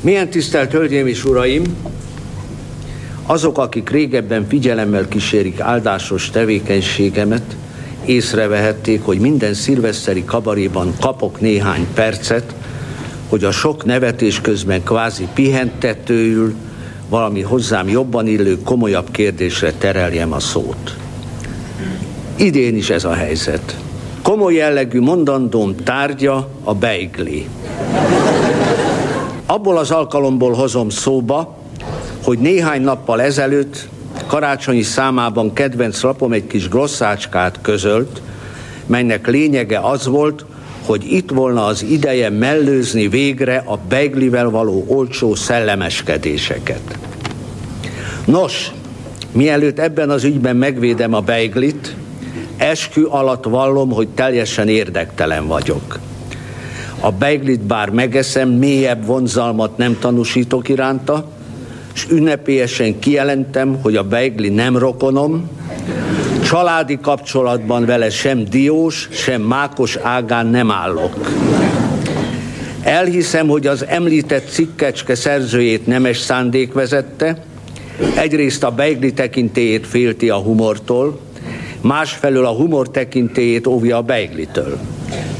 Milyen tisztelt Hölgyeim és Uraim! Azok, akik régebben figyelemmel kísérik áldásos tevékenységemet, észrevehették, hogy minden szilveszteri kabaréban kapok néhány percet, hogy a sok nevetés közben kvázi pihentetőül valami hozzám jobban illő, komolyabb kérdésre tereljem a szót. Idén is ez a helyzet. Komoly jellegű mondandóm tárgya a beigli. Abból az alkalomból hozom szóba, hogy néhány nappal ezelőtt karácsonyi számában kedvenc lapom egy kis grosszácskát közölt, melynek lényege az volt, hogy itt volna az ideje mellőzni végre a beiglivel való olcsó szellemeskedéseket. Nos, mielőtt ebben az ügyben megvédem a beiglit, eskü alatt vallom, hogy teljesen érdektelen vagyok. A beiglit bár megeszem, mélyebb vonzalmat nem tanúsítok iránta, és ünnepélyesen kijelentem, hogy a beigli nem rokonom, családi kapcsolatban vele sem diós, sem mákos ágán nem állok. Elhiszem, hogy az említett cikkecske szerzőjét nemes szándék vezette, egyrészt a beigli tekintélyét félti a humortól, másfelől a humor tekintélyét óvja a beiglitől.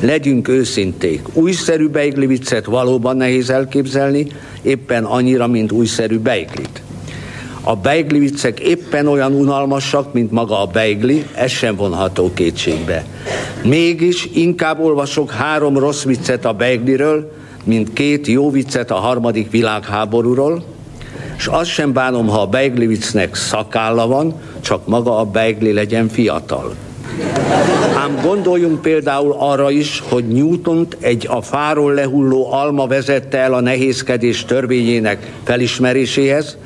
Legyünk őszinték, újszerű beigli viccet valóban nehéz elképzelni, éppen annyira, mint újszerű beiglit. A beigli viccek éppen olyan unalmasak, mint maga a beigli, ez sem vonható kétségbe. Mégis inkább olvasok három rossz viccet a beigliről, mint két jó viccet a harmadik világháborúról, és azt sem bánom, ha a beigli viccnek szakálla van, csak maga a beigli legyen fiatal. Ám gondoljunk például arra is, hogy newton egy a fáról lehulló alma vezette el a nehézkedés törvényének felismeréséhez,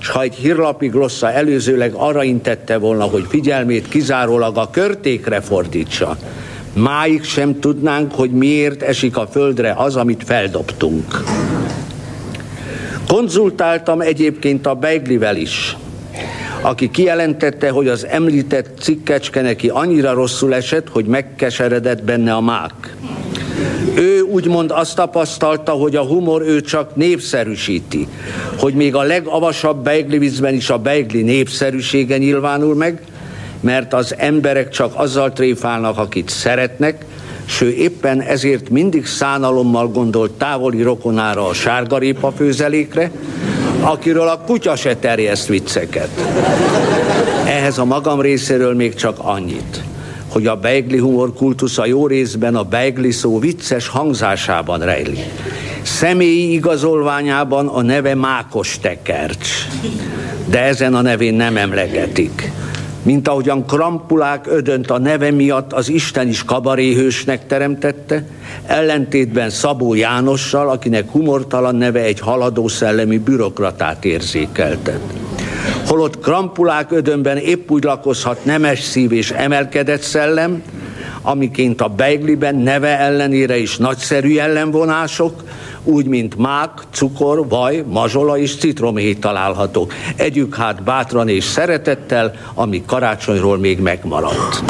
és ha egy hírlapi glossza előzőleg arra intette volna, hogy figyelmét kizárólag a körtékre fordítsa, máig sem tudnánk, hogy miért esik a földre az, amit feldobtunk. Konzultáltam egyébként a Beiglivel is, aki kijelentette, hogy az említett cikkecske neki annyira rosszul esett, hogy megkeseredett benne a mák. Ő úgymond azt tapasztalta, hogy a humor ő csak népszerűsíti, hogy még a legavasabb beiglivizben is a beigli népszerűsége nyilvánul meg, mert az emberek csak azzal tréfálnak, akit szeretnek, s ő éppen ezért mindig szánalommal gondolt távoli rokonára a sárgarépa főzelékre, akiről a kutya se terjeszt vicceket. Ehhez a magam részéről még csak annyit, hogy a beigli humor kultusza jó részben a beigli szó vicces hangzásában rejlik. Személyi igazolványában a neve Mákos Tekercs, de ezen a nevén nem emlegetik mint ahogyan Krampulák ödönt a neve miatt az Isten is kabaréhősnek teremtette, ellentétben Szabó Jánossal, akinek humortalan neve egy haladó szellemi bürokratát érzékeltet. Holott Krampulák ödönben épp úgy lakozhat nemes szív és emelkedett szellem, amiként a Beigliben neve ellenére is nagyszerű jellemvonások, úgy, mint mák, cukor, vaj, mazsola és citromhéj találhatók. Együk hát bátran és szeretettel, ami karácsonyról még megmaradt.